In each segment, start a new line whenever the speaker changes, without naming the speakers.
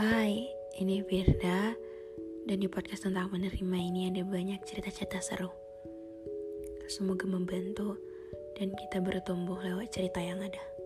Hai, ini Firda dan di podcast tentang menerima ini ada banyak cerita-cerita seru. Semoga membantu dan kita bertumbuh lewat cerita yang ada.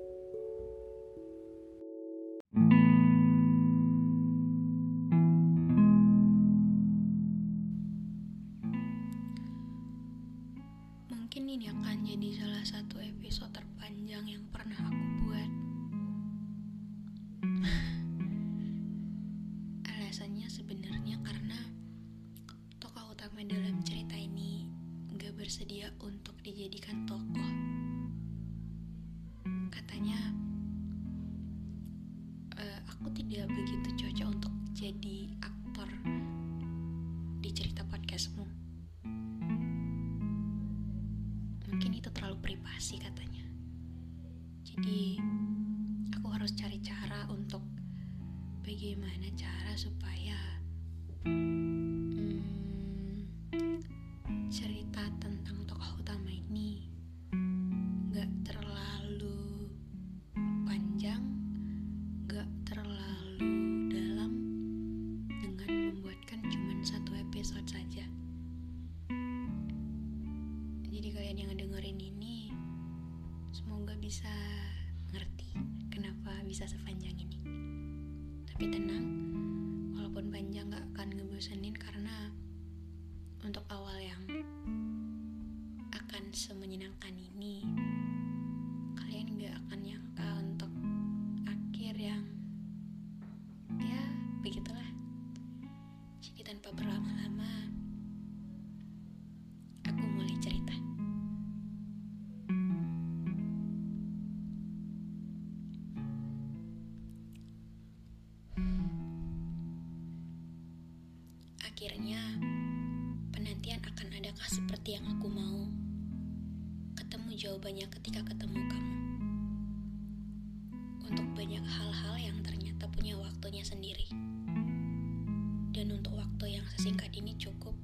Aku tidak begitu cocok untuk jadi aktor di cerita podcastmu. Mungkin itu terlalu privasi katanya. Jadi, aku harus cari cara untuk bagaimana cara supaya Tapi tenang, akhirnya penantian akan adakah seperti yang aku mau? Ketemu jawabannya ketika ketemu kamu. Untuk banyak hal-hal yang ternyata punya waktunya sendiri. Dan untuk waktu yang sesingkat ini cukup.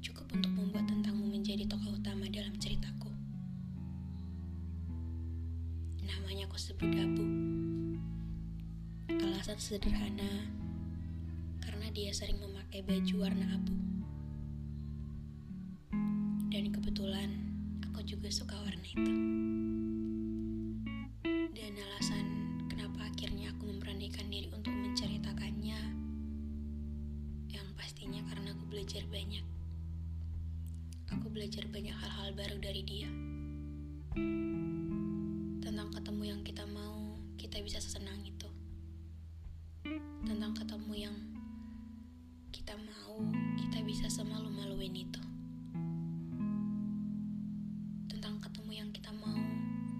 Cukup untuk membuat tentangmu menjadi tokoh utama dalam ceritaku. Namanya aku sebut Abu. Alasan sederhana dia sering memakai baju warna abu. Dan kebetulan aku juga suka warna itu dan alasan kenapa akhirnya aku memberanikan diri untuk menceritakannya yang pastinya karena aku belajar banyak. Aku belajar banyak hal-hal baru dari dia. Tentang ketemu yang kita mau kita bisa sesenang itu. Tentang ketemu yang bisa semalu-maluin itu. Tentang ketemu yang kita mau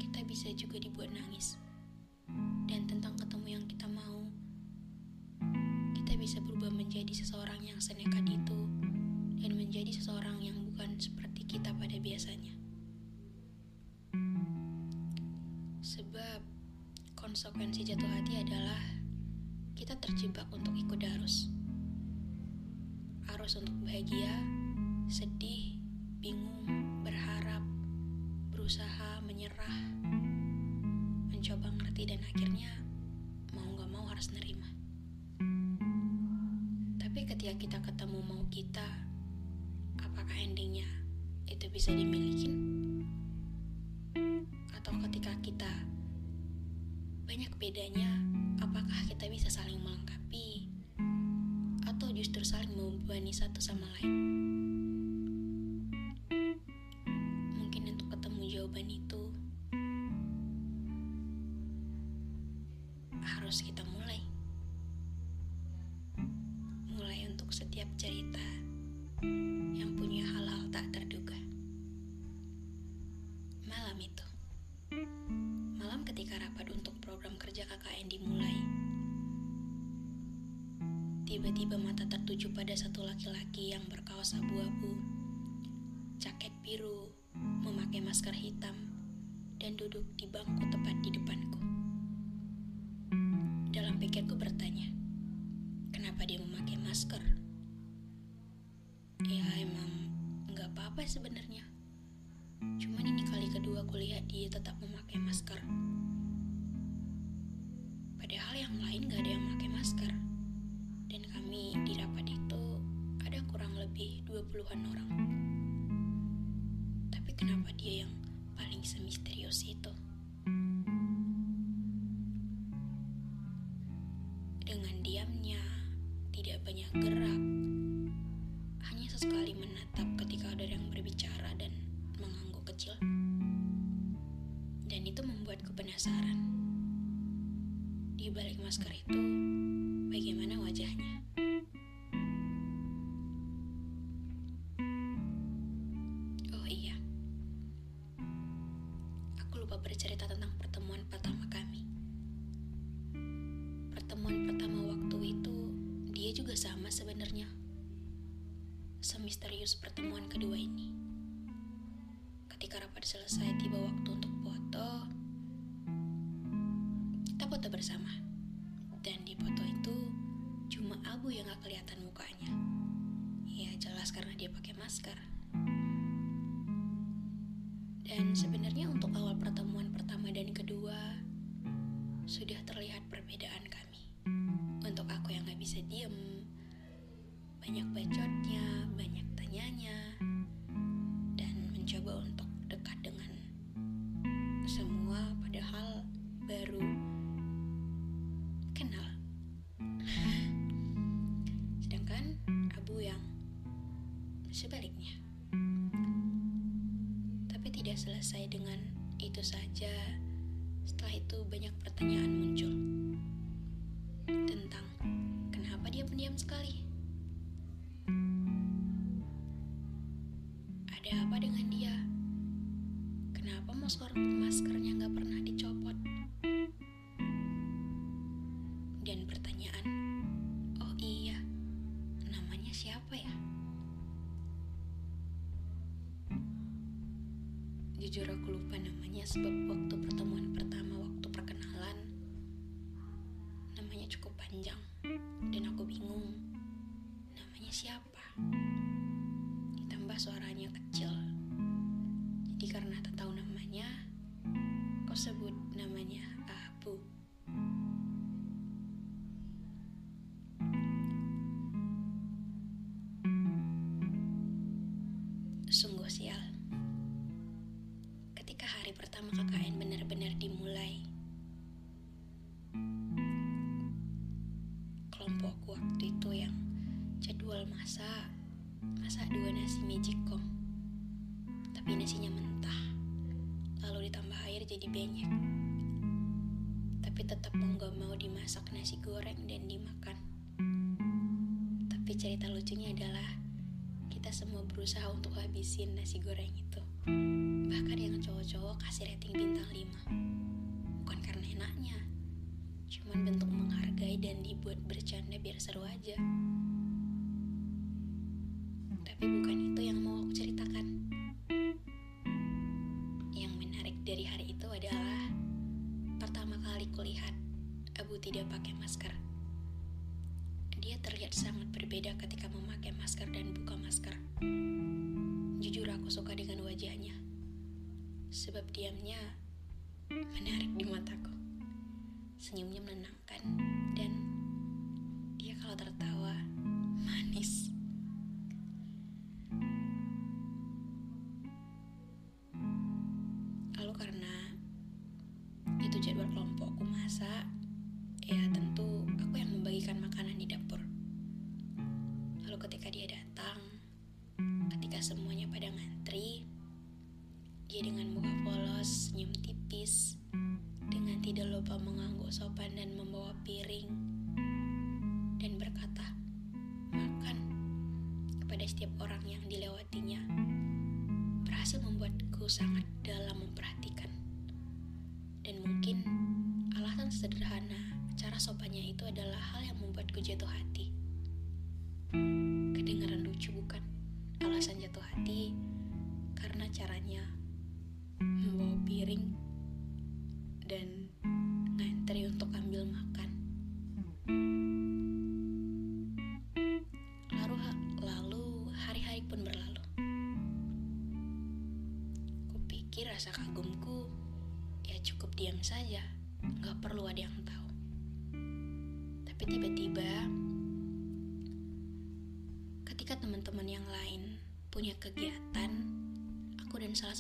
kita bisa juga dibuat nangis. Dan tentang ketemu yang kita mau kita bisa berubah menjadi seseorang yang senekat itu dan menjadi seseorang yang bukan seperti kita pada biasanya. Sebab konsekuensi jatuh hati adalah kita terjebak untuk ikut arus arus untuk bahagia, sedih, bingung, berharap, berusaha, menyerah, mencoba ngerti dan akhirnya mau gak mau harus nerima. Tapi ketika kita ketemu mau kita, apakah endingnya itu bisa dimiliki? Atau ketika kita banyak bedanya, apakah kita bisa saling melengkapi? Membebani satu sama lain. Ya emang nggak apa-apa sebenarnya. Cuman ini kali kedua aku lihat dia tetap memakai masker. Padahal yang lain gak ada yang memakai masker. Dan kami di rapat itu ada kurang lebih 20-an orang. Tapi kenapa dia yang paling semisterius itu? Sudah terlihat perbedaan kami. Untuk aku yang gak bisa diem, banyak bacotnya, banyak tanyanya, dan mencoba untuk dekat dengan semua padahal baru kenal. Sedangkan Abu yang sebaliknya. Tapi tidak selesai dengan itu saja. Setelah itu banyak pertanyaan muncul tentang kenapa dia pendiam sekali. Ada apa dengan dia? Kenapa masker maskernya nggak pernah dicopot? Dan pertanyaan, oh iya, namanya siapa ya? Jujur aku lupa namanya sebab waktu pertemuan pertama panjang dan aku bingung namanya siapa. Masak, masak dua nasi magicom. Tapi nasinya mentah, lalu ditambah air jadi banyak. Tapi tetap mau gak mau dimasak nasi goreng dan dimakan. Tapi cerita lucunya adalah kita semua berusaha untuk habisin nasi goreng itu. Bahkan yang cowok-cowok kasih rating bintang 5. Bukan karena enaknya, cuman bentuk menghargai dan dibuat bercanda biar seru aja. Tapi bukan itu yang mau aku ceritakan. Yang menarik dari hari itu adalah pertama kali kulihat Abu tidak pakai masker. Dia terlihat sangat berbeda ketika memakai masker dan buka masker. Jujur aku suka dengan wajahnya. Sebab diamnya menarik di mataku. Senyumnya menenangkan dan dia kalau tertawa manis. Itu jadwal kelompokku masak, ya tentu aku yang membagikan makanan di dapur. Lalu ketika dia datang, ketika semuanya pada ngantri, dia dengan muka polos, senyum tipis, dengan tidak lupa mengangguk sopan dan membawa piring, dan berkata, makan kepada setiap orang yang dilewatinya, berhasil membuatku sangat dalam memperhatikan. Sopannya itu adalah hal yang membuatku jatuh hati. Kedengaran lucu bukan? Alasan jatuh hati karena caranya membawa piring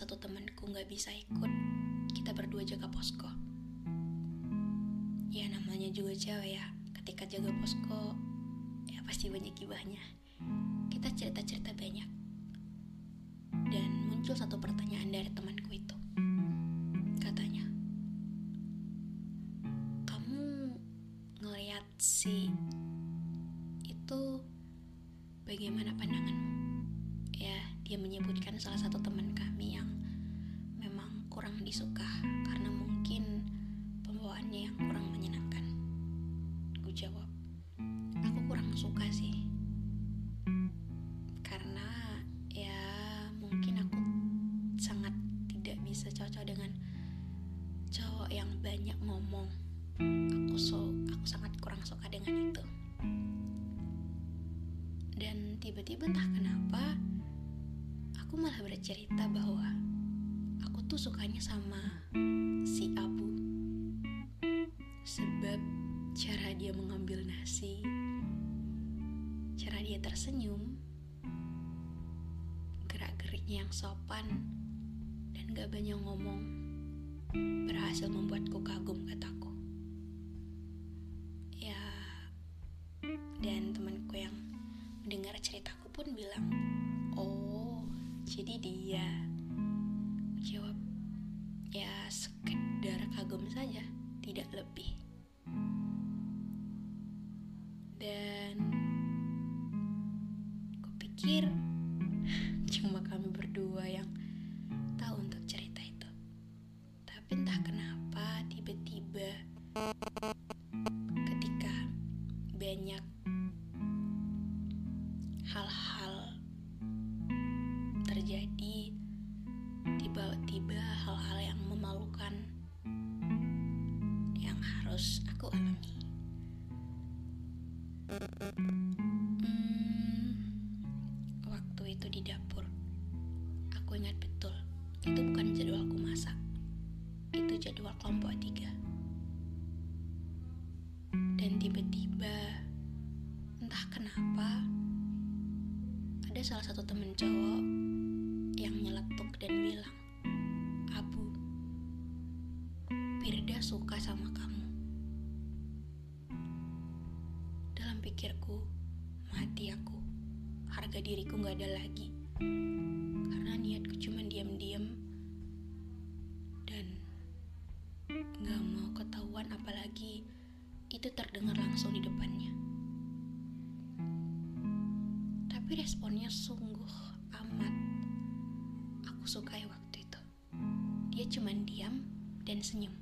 satu temanku nggak bisa ikut. Kita berdua jaga posko. Ya namanya juga cewek ya. Ketika jaga posko, ya pasti banyak gibahnya. Kita cerita-cerita banyak. Dan muncul satu pertanyaan dari temanku itu. Katanya, kamu ngeliat si itu bagaimana pandanganmu? Ya, dia menyebutkan salah satu teman kami yang disuka karena mungkin pembawaannya yang sama si Abu. Sebab cara dia mengambil nasi cara dia tersenyum gerak-geriknya yang sopan dan gak banyak ngomong berhasil membuatku kagum kataku kupikir salah satu temen cowok yang nyeletuk dan bilang, Abu, Firda suka sama kamu. Dalam pikirku, mati aku. Harga diriku gak ada lagi. Karena niatku cuma diam-diam Tapi responnya sungguh amat aku sukai waktu itu. Dia cuma diam dan senyum.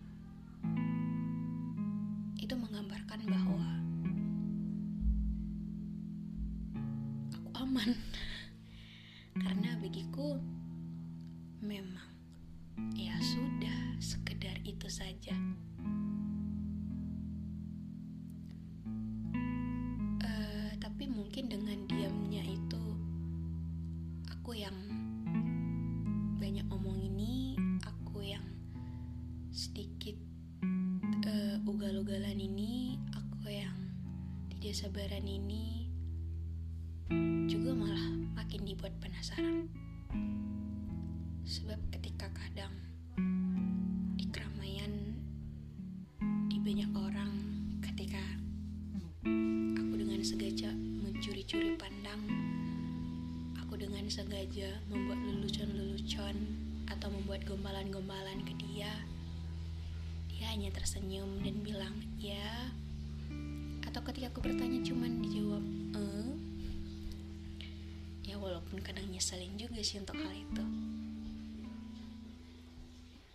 Nyeselin juga sih untuk hal itu.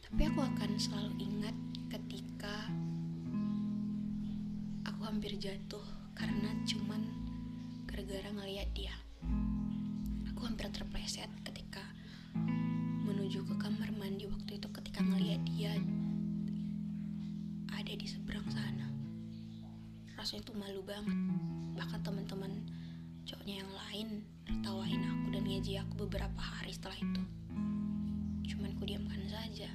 Tapi aku akan selalu ingat ketika aku hampir jatuh karena cuman gara-gara ngeliat dia. Aku hampir terpleset ketika menuju ke kamar mandi waktu itu ketika ngeliat dia ada di seberang sana. Rasanya tuh malu banget. Bahkan teman-teman cowoknya yang lain tertawain aku dan ngeji aku beberapa hari setelah itu. Cuman ku diamkan saja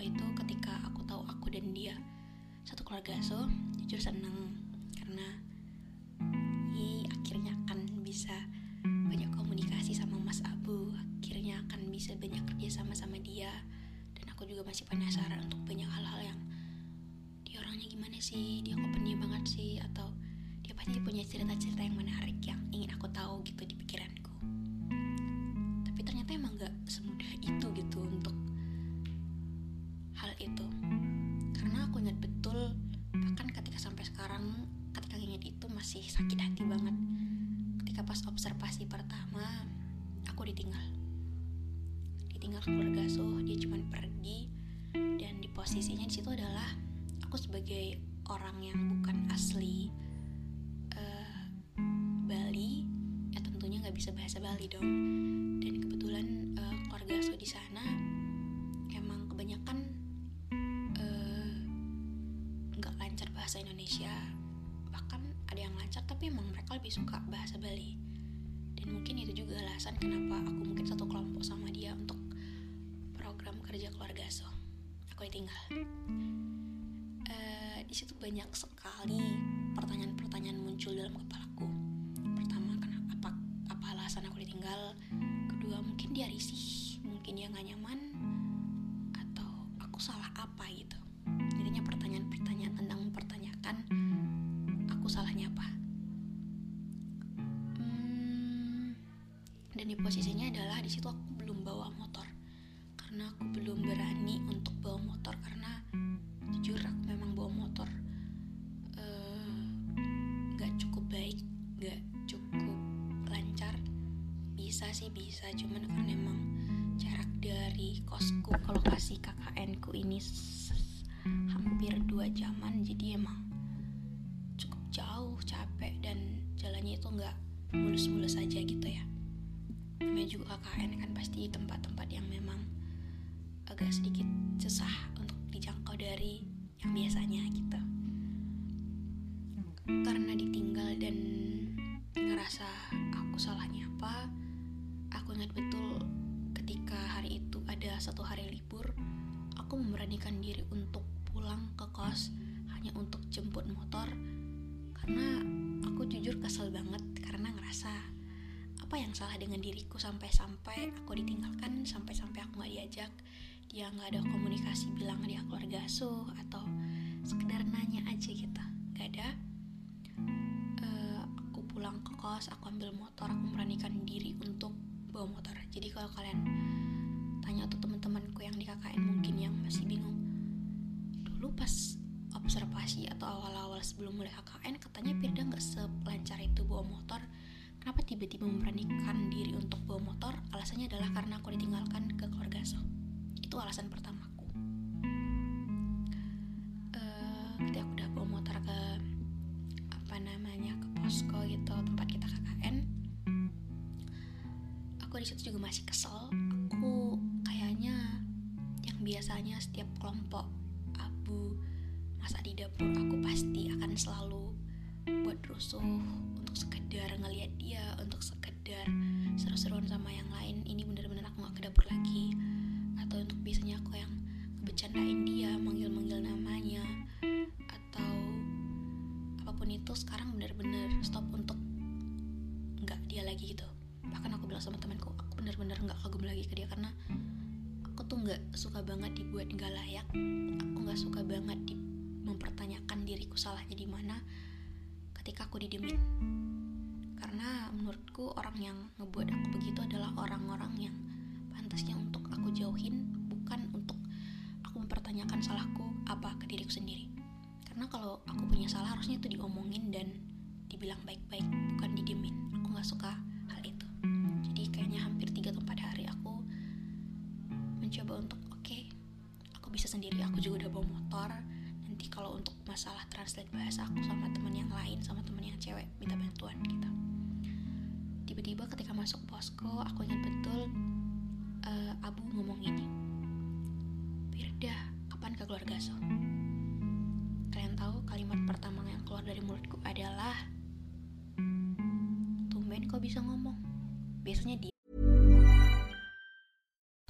itu ketika aku tahu aku dan dia satu keluarga. Asuh jujur seneng karena i akhirnya akan bisa banyak komunikasi sama Mas Abu akhirnya akan bisa banyak kerja sama sama dia. Dan aku juga masih penasaran untuk banyak hal-hal yang dia orangnya gimana sih? Dia kok banget sih? Atau dia pasti punya cerita-cerita yang menarik yang ingin aku tahu gitu di pikiranku. Tapi ternyata emang gak semudah itu ketika ingat itu masih sakit hati banget. Ketika pas observasi pertama aku ditinggal. Ditinggal keluarga asuh dia cuman pergi. Dan di posisinya di situ adalah aku sebagai orang yang bukan asli eh, Bali ya tentunya nggak bisa bahasa Bali dong. Dan kebetulan eh, keluarga asuh di sana emang kebanyakan bahasa Indonesia. Bahkan ada yang lancar tapi emang mereka lebih suka bahasa Bali. Dan mungkin itu juga alasan kenapa aku mungkin satu kelompok sama dia untuk program kerja keluarga asuh aku ditinggal Eh, di situ banyak sekali pertanyaan-pertanyaan muncul dalam kepalaku. Pertama kenapa apa, apa alasan aku ditinggal? Kedua mungkin dia risih mungkin dia nggak nyaman di situ aku belum bawa motor. Karena aku belum berani untuk bawa motor karena jujur aku memang bawa motor eh, nggak cukup baik nggak cukup lancar. Bisa sih bisa cuman karena emang jarak dari kosku ke lokasi KKN ku ini hampir dua jaman jadi emang cukup jauh capek dan jalannya itu nggak mulus-mulus aja gitu ya juga KKN kan pasti tempat-tempat yang memang agak sedikit susah untuk dijangkau dari yang biasanya gitu. Karena ditinggal dan ngerasa aku salahnya apa aku ingat betul ketika hari itu ada satu hari libur aku memberanikan diri untuk pulang ke kos hanya untuk jemput motor. Karena aku jujur kesel banget karena ngerasa apa yang salah dengan diriku sampai-sampai aku ditinggalkan sampai-sampai aku nggak diajak dia nggak ada komunikasi bilang dia keluarga asuh atau sekedar nanya aja gitu. Nggak ada. Eh, aku pulang ke kos aku ambil motor aku memberanikan diri untuk bawa motor. Jadi kalau kalian tanya tuh teman-temanku yang di KKN mungkin yang masih bingung dulu pas observasi atau awal-awal sebelum mulai KKN katanya Firda nggak selancar itu bawa motor kenapa tiba-tiba memberanikan diri untuk bawa motor? Alasannya adalah karena aku ditinggalkan ke keluarga asuh itu alasan pertamaku. Eh, ketika aku udah bawa motor ke apa namanya ke posko gitu tempat kita KKN aku di situ juga masih kesel. Aku kayaknya biasanya setiap kelompok abu masak di dapur aku pasti akan selalu buat rusuh untuk sekedar ngelihat dia untuk sekedar seru-seruan sama yang lain ini bener-bener aku gak ke dapur lagi. Atau untuk biasanya aku yang ngebecandain dia manggil-manggil namanya atau apa pun itu sekarang bener-bener stop untuk nggak dia lagi gitu. Bahkan aku bilang sama temanku aku bener-bener nggak kagum lagi ke dia karena aku tuh nggak suka banget dibuat nggak layak. Aku nggak suka banget di mempertanyakan diriku salahnya di mana ketika aku didemin karena menurutku orang yang ngebuat aku begitu adalah orang-orang yang pantasnya untuk aku jauhin bukan untuk aku mempertanyakan salahku apa ke diriku sendiri. Karena kalau aku punya salah harusnya itu diomongin dan dibilang baik-baik bukan didemin aku nggak suka hal itu. Jadi kayaknya hampir 3 atau 4 hari aku mencoba untuk oke aku bisa sendiri aku juga udah bawa motor nanti kalau untuk masalah translate bahasa aku sama teman yang lain sama teman yang cewek minta bantuan gitu. Tiba-tiba ketika masuk posko aku ingat betul uh, Abu ngomong ini Firda kapan ke keluarga so? Kalian tahu kalimat pertama yang keluar dari mulutku adalah tumben kok bisa ngomong. Biasanya dia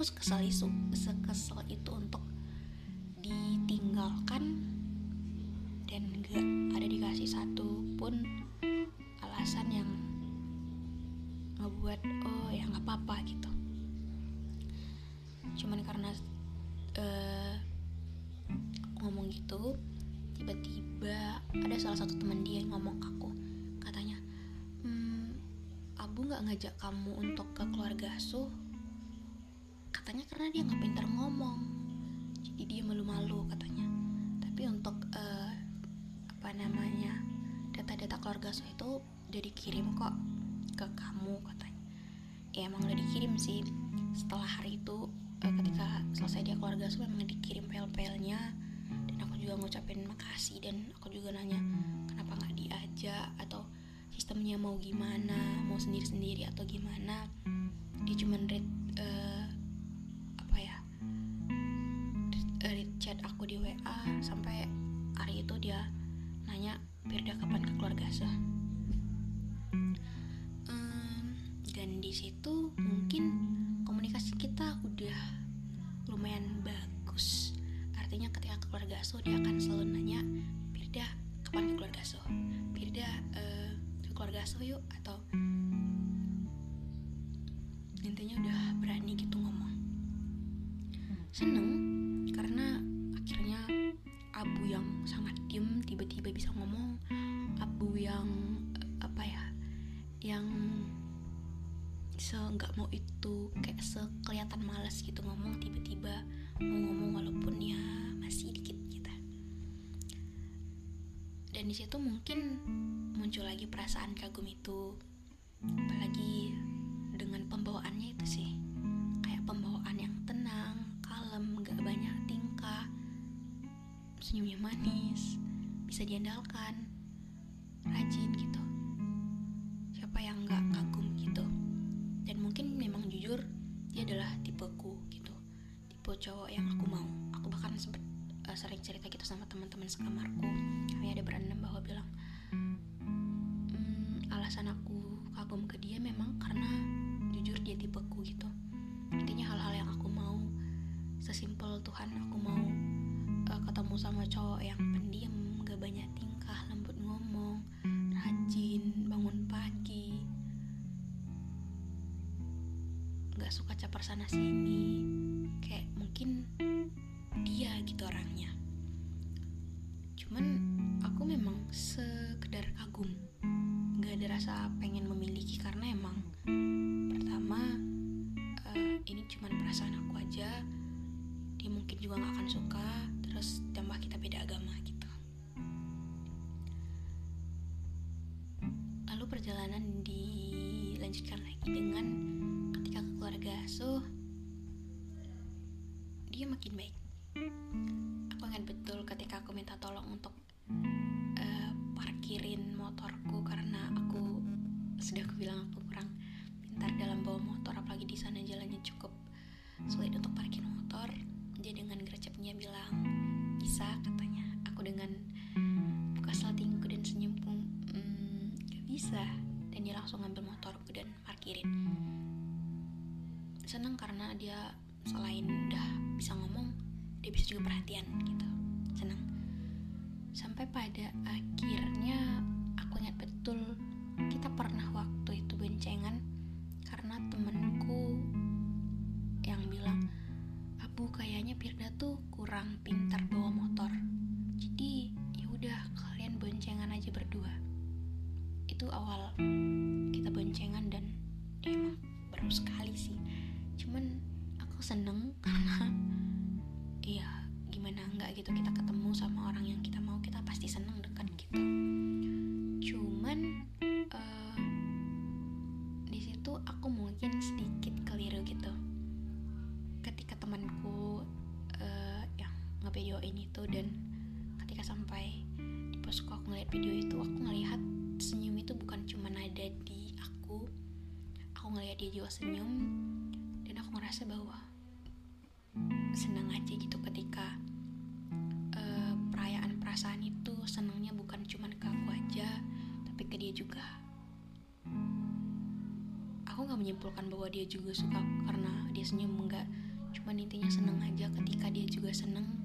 aku sekesal itu sekesal itu untuk ditinggalkan dan gak ada dikasih satu pun alasan yang ngebuat oh ya nggak apa-apa gitu. Cuman karena uh, ngomong gitu tiba-tiba ada salah satu teman dia yang ngomong ke aku. Katanya hmm, Abu nggak ngajak kamu untuk ke keluarga asuh katanya karena dia nggak pintar ngomong. Jadi dia malu-malu katanya. Tapi untuk uh, apa namanya data-data keluarga asuh itu udah dikirim kok ke kamu katanya. Ya emang udah dikirim sih. Setelah hari itu uh, ketika selesai dia keluarga asuh memang dikirim file-filenya dan aku juga ngucapin makasih dan aku juga nanya kenapa nggak diajak? Atau sistemnya mau gimana? Mau sendiri-sendiri atau gimana? Dia cuma read uh, WA sampai hari itu dia nanya Firda kapan ke keluarga sah um, dan di situ mungkin komunikasi kita udah lumayan bagus. Artinya ketika ke keluarga asuh dia akan selalu nanya Firda kapan ke keluarga asuh Firda uh, ke keluarga asuh yuk atau intinya udah berani gitu ngomong. Seneng muncul lagi perasaan kagum itu. Apalagi dengan pembawaannya itu sih. Kayak pembawaan yang tenang kalem gak banyak tingkah senyumnya manis bisa diandalkan kagum ke dia memang karena jujur dia tipeku gitu. Intinya hal-hal yang aku mau sesimpel Tuhan aku mau uh, ketemu sama cowok yang pendiam gak banyak tingkah lembut ngomong rajin bangun pagi. Gak suka caper sana sini perjalanan dilanjutkan lagi langsung ngambil motorku dan parkirin. Senang karena dia selain udah bisa ngomong dia bisa juga perhatian gitu. Senang sampai pada akhirnya ngeliat dia juga senyum dan aku ngerasa bahwa senang aja gitu ketika uh, perayaan perasaan itu senangnya bukan cuma ke aku aja tapi ke dia juga. Aku nggak menyimpulkan bahwa dia juga suka karena dia senyum enggak cuman intinya seneng aja ketika dia juga seneng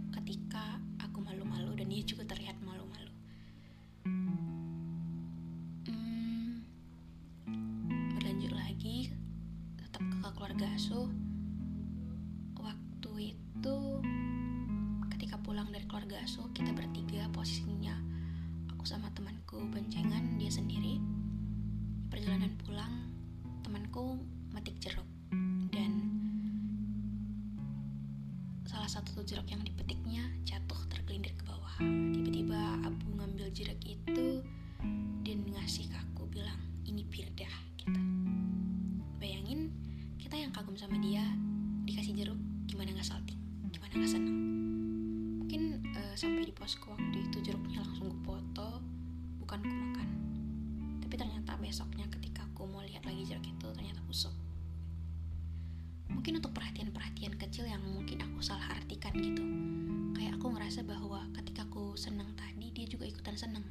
aku seneng tadi dia juga ikutan seneng.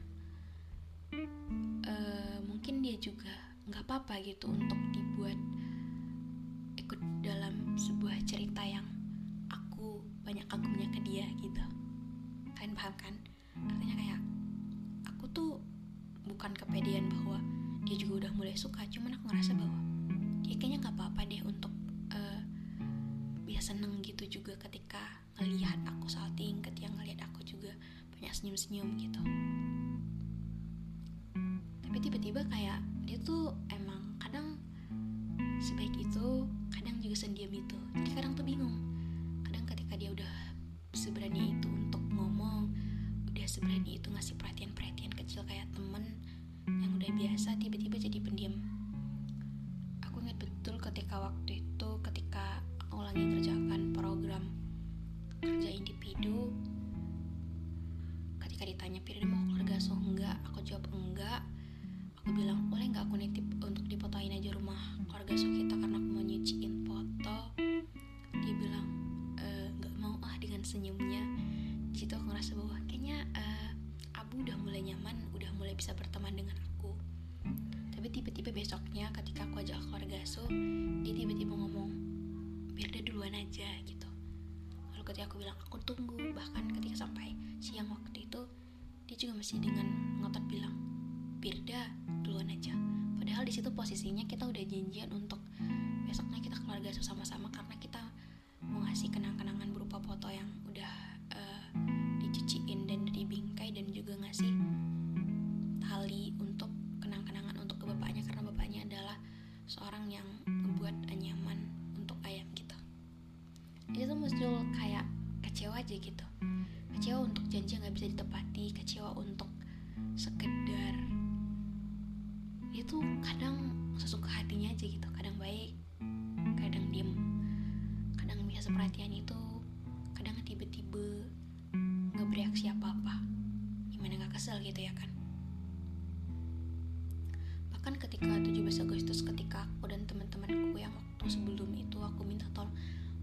Uh, mungkin dia juga nggak apa-apa gitu untuk dibuat ikut dalam sebuah cerita yang banyak kagumnya ke dia gitu. Kalian paham kan? Artinya kayak aku tuh bukan kepedean bahwa dia juga udah mulai suka cuman aku ngerasa bahwa dia kayaknya nggak apa-apa deh untuk uh, biasa seneng gitu juga ketika ngelihat aku salting ketika ngelihat aku juga banyak senyum-senyum gitu. Tapi tiba-tiba kayak dia tuh emang kadang sebaik itu kadang juga sendiam itu. Jadi kadang tuh bingung. Ketika dia udah seberani itu untuk ngomong udah seberani itu ngasih perhatian-perhatian kecil kayak temen yang udah biasa tiba-tiba jadi pendiam. Aku ingat betul ketika waktu itu ketika aku lagi kerjakan ajak keluarga so dia tiba-tiba ngomong biar dia duluan aja gitu. Lalu ketika aku bilang aku tunggu bahkan ketika sampai siang waktu itu dia juga masih dengan ngotot bilang Birda duluan aja. Padahal di situ posisinya kita udah janjian untuk besoknya kita keluarga sama-sama karena kita mau ngasih kenang-kenangan berupa foto yang aja gitu. Kecewa untuk janji nggak bisa ditepati kecewa untuk sekedar itu kadang sesuka hatinya aja gitu kadang baik kadang diem kadang bisa seperhatian itu kadang tiba-tiba nggak bereaksi apa-apa gimana nggak kesel gitu ya kan. Bahkan ketika 17 Agustus ketika aku dan teman-temanku yang waktu sebelum itu aku minta tolong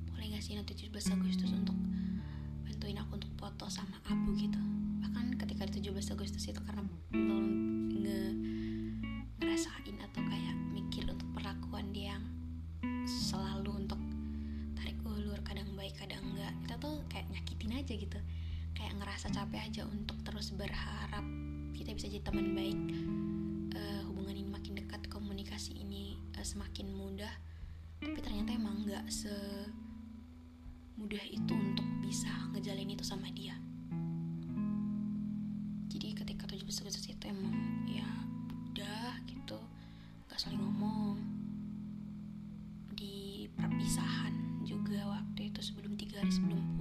boleh nggak sih nanti 17 Agustus untuk bantuin aku untuk foto sama Abu gitu. Bahkan ketika 17 Agustus itu karena belum nge ngerasain atau kayak mikir untuk perlakuan dia yang selalu untuk tarik ulur kadang baik kadang enggak. Kita tuh kayak nyakitin aja gitu. Kayak ngerasa capek aja untuk terus berharap kita bisa jadi teman baik. Uh, hubungan ini makin dekat komunikasi ini uh, semakin mudah. Tapi ternyata emang nggak se mudah itu untuk bisa ngejalin itu sama dia. Jadi ketika 17 Agustus itu emang ya udah gitu gak saling ngomong. Di perpisahan juga waktu itu sebelum tiga hari sebelum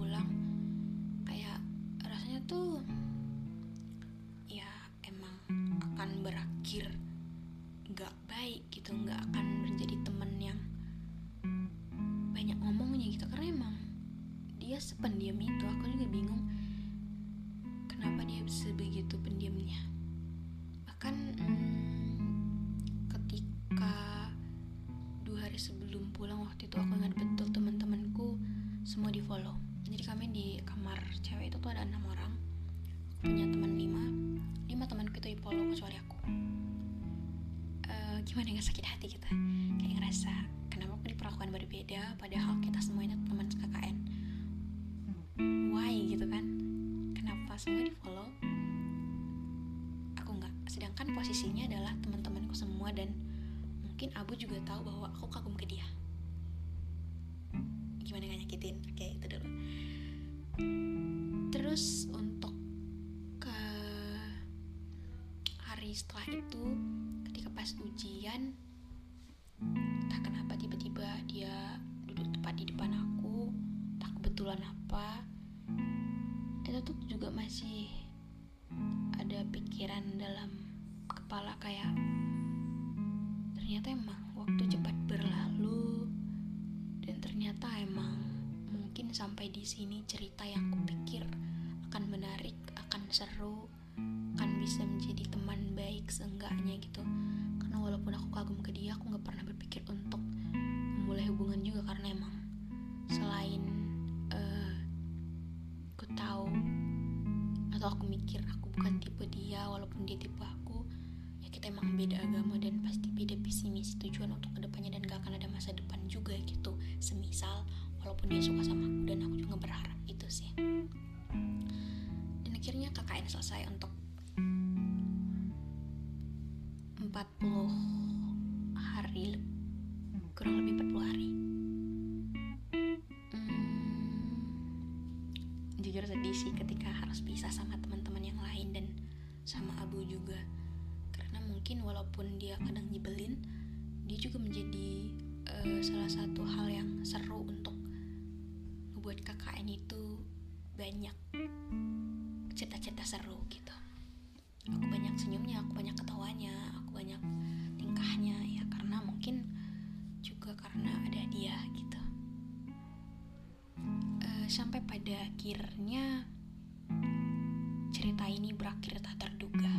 kita. Kayak ngerasa kenapa aku diperlakukan berbeda padahal kita semua ini teman KKN why gitu kan? Kenapa semua di follow? Aku nggak sedangkan posisinya adalah teman-temanku semua dan mungkin Abu juga tahu bahwa aku kagum ke dia. Gimana gak nyakitin? Oke itu dulu. Terus untuk ke hari setelah itu ketika pas ujian entah kenapa tiba-tiba dia duduk tepat di depan aku. Entah kebetulan apa. Itu tuh juga masih ada pikiran dalam kepala kayak ternyata emang waktu cepat berlalu. Dan ternyata emang mungkin sampai di sini cerita yang kupikir akan menarik, akan seru, akan bisa menjadi teman baik seenggaknya gitu. Karena walaupun aku kagum ke dia, aku nggak pernah berpikir untuk memulai hubungan juga karena emang selain uh, aku tahu atau aku mikir aku bukan tipe dia walaupun dia tipe aku ya kita emang beda agama dan pasti beda visi misi tujuan untuk ke depannya dan gak akan ada masa depan juga gitu. Semisal walaupun dia suka sama aku dan aku juga berharap itu sih. Dan akhirnya KKN selesai untuk 40 sih ketika harus pisah sama teman-teman yang lain dan sama Abu juga. Karena mungkin walaupun dia kadang nyebelin dia juga menjadi uh, salah satu hal yang seru untuk membuat KKN itu banyak cerita-cerita seru gitu. Aku banyak senyumnya aku banyak ketawanya aku banyak tingkahnya ya karena mungkin juga karena ada dia gitu sampai pada akhirnya cerita ini berakhir tak terduga.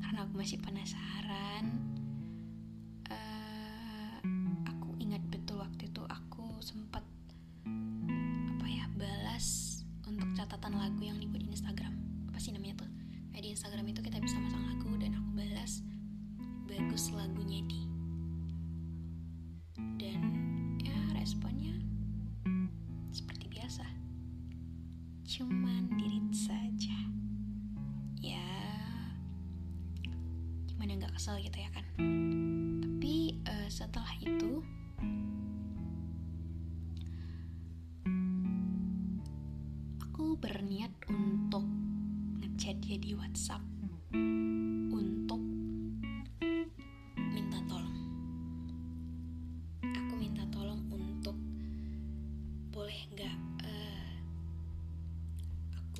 Karena aku masih penasaran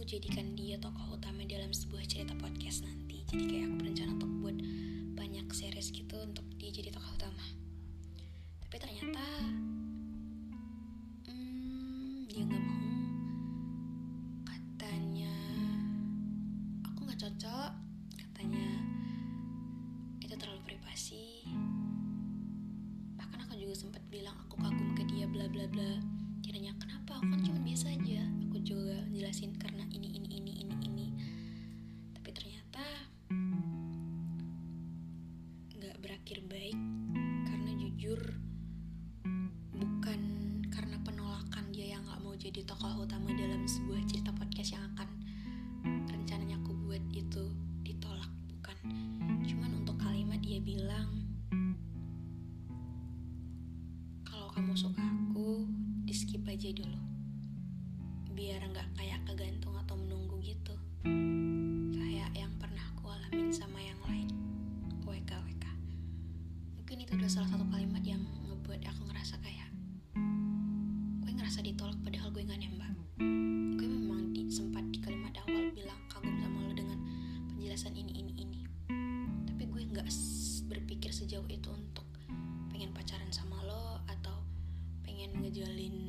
aku jadikan dia tokoh utama dalam sebuah cerita podcast nanti. Jadi kayak aku berencana untuk buat banyak series gitu untuk dia jadi tokoh utama. Tapi ternyata ngejualin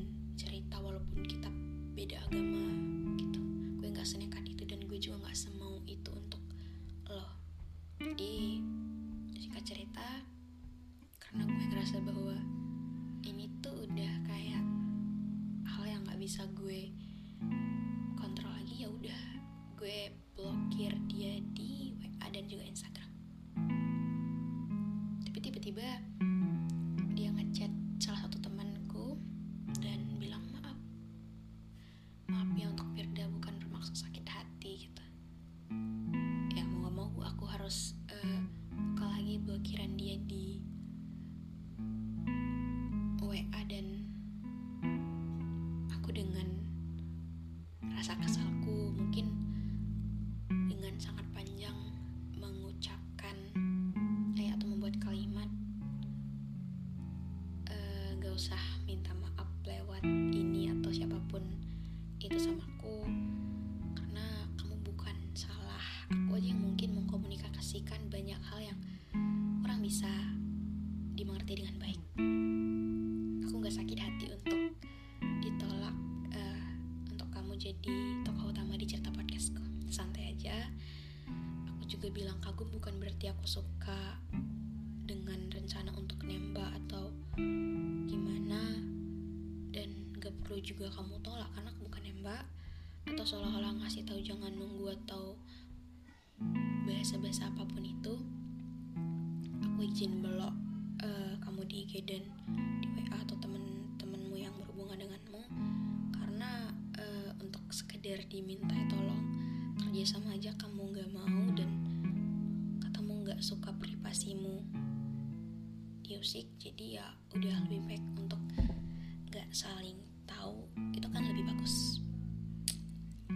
dimengerti dengan baik. Aku gak sakit hati untuk ditolak uh, untuk kamu jadi tokoh utama di cerita podcastku. Santai aja. Aku juga bilang kagum bukan berarti aku suka dengan rencana untuk nembak atau gimana. Dan gak perlu juga kamu tolak karena aku bukan nembak. Atau seolah-olah ngasih tahu jangan nunggu atau bahasa-bahasa apa dan di WA atau temen-temenmu yang berhubungan denganmu. Karena uh, untuk sekedar diminta tolong kerja sama aja kamu nggak mau dan katamu nggak suka privasimu. Ya Diusik jadi ya udah lebih baik untuk nggak saling tahu. Itu kan lebih bagus.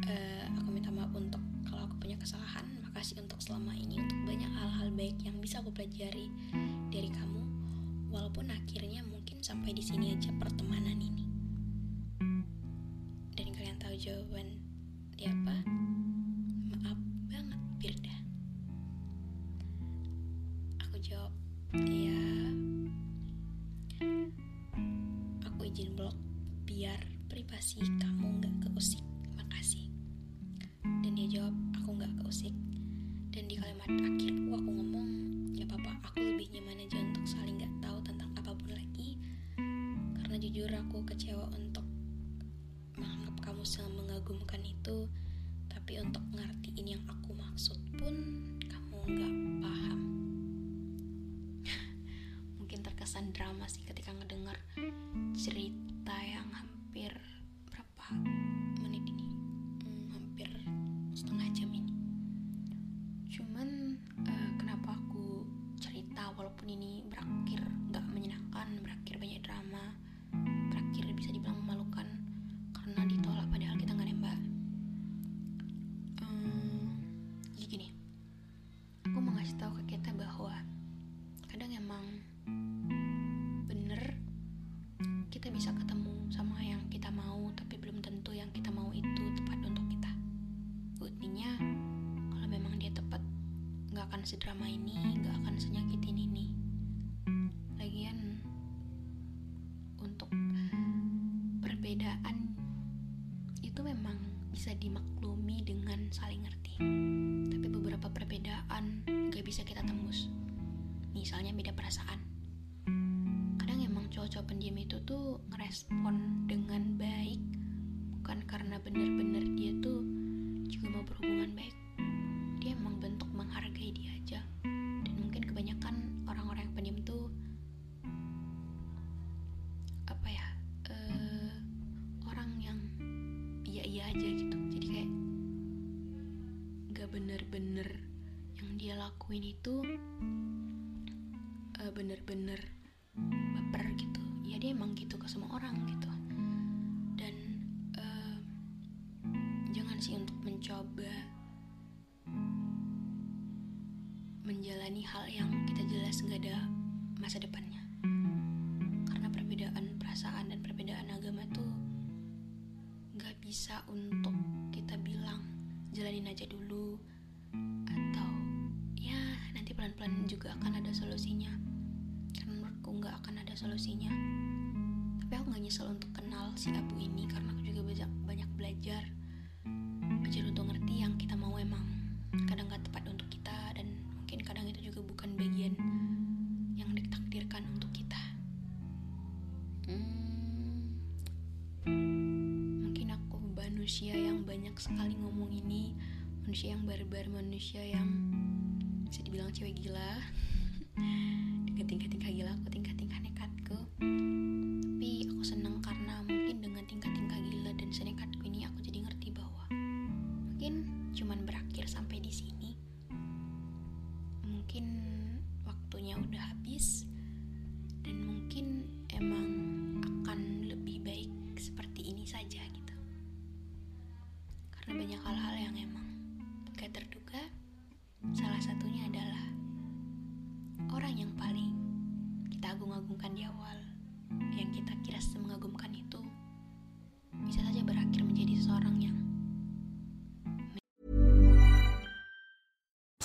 Uh, aku minta maaf untuk kalau aku punya kesalahan. Makasih untuk selama ini untuk banyak hal-hal baik yang bisa aku pelajari sampai di sini aja pertemuan sedrama ini nggak akan senyakitin ini. Lagian untuk perbedaan itu memang bisa dimaklumi dengan saling ngerti. Tapi beberapa perbedaan gak bisa kita tembus. Misalnya beda perasaan. Kadang emang cowok-cowok pendiam itu tuh ngerespon dengan baik bukan karena bener-bener dia tuh juga mau berhubungan baik. Dia emang bentuk menghargai dia hal yang kita jelas nggak ada masa depannya. Karena perbedaan perasaan dan perbedaan agama tuh nggak bisa untuk kita bilang jalanin aja dulu atau ya nanti pelan-pelan juga akan ada solusinya. Karena menurutku nggak akan ada solusinya. Tapi aku nggak nyesel untuk kenal si Abu ini karena aku juga banyak banyak belajar. belajar manusia yang banyak sekali ngomong ini manusia yang barbar manusia yang bisa dibilang cewek gila. Dengan tingkah-tingkah gila aku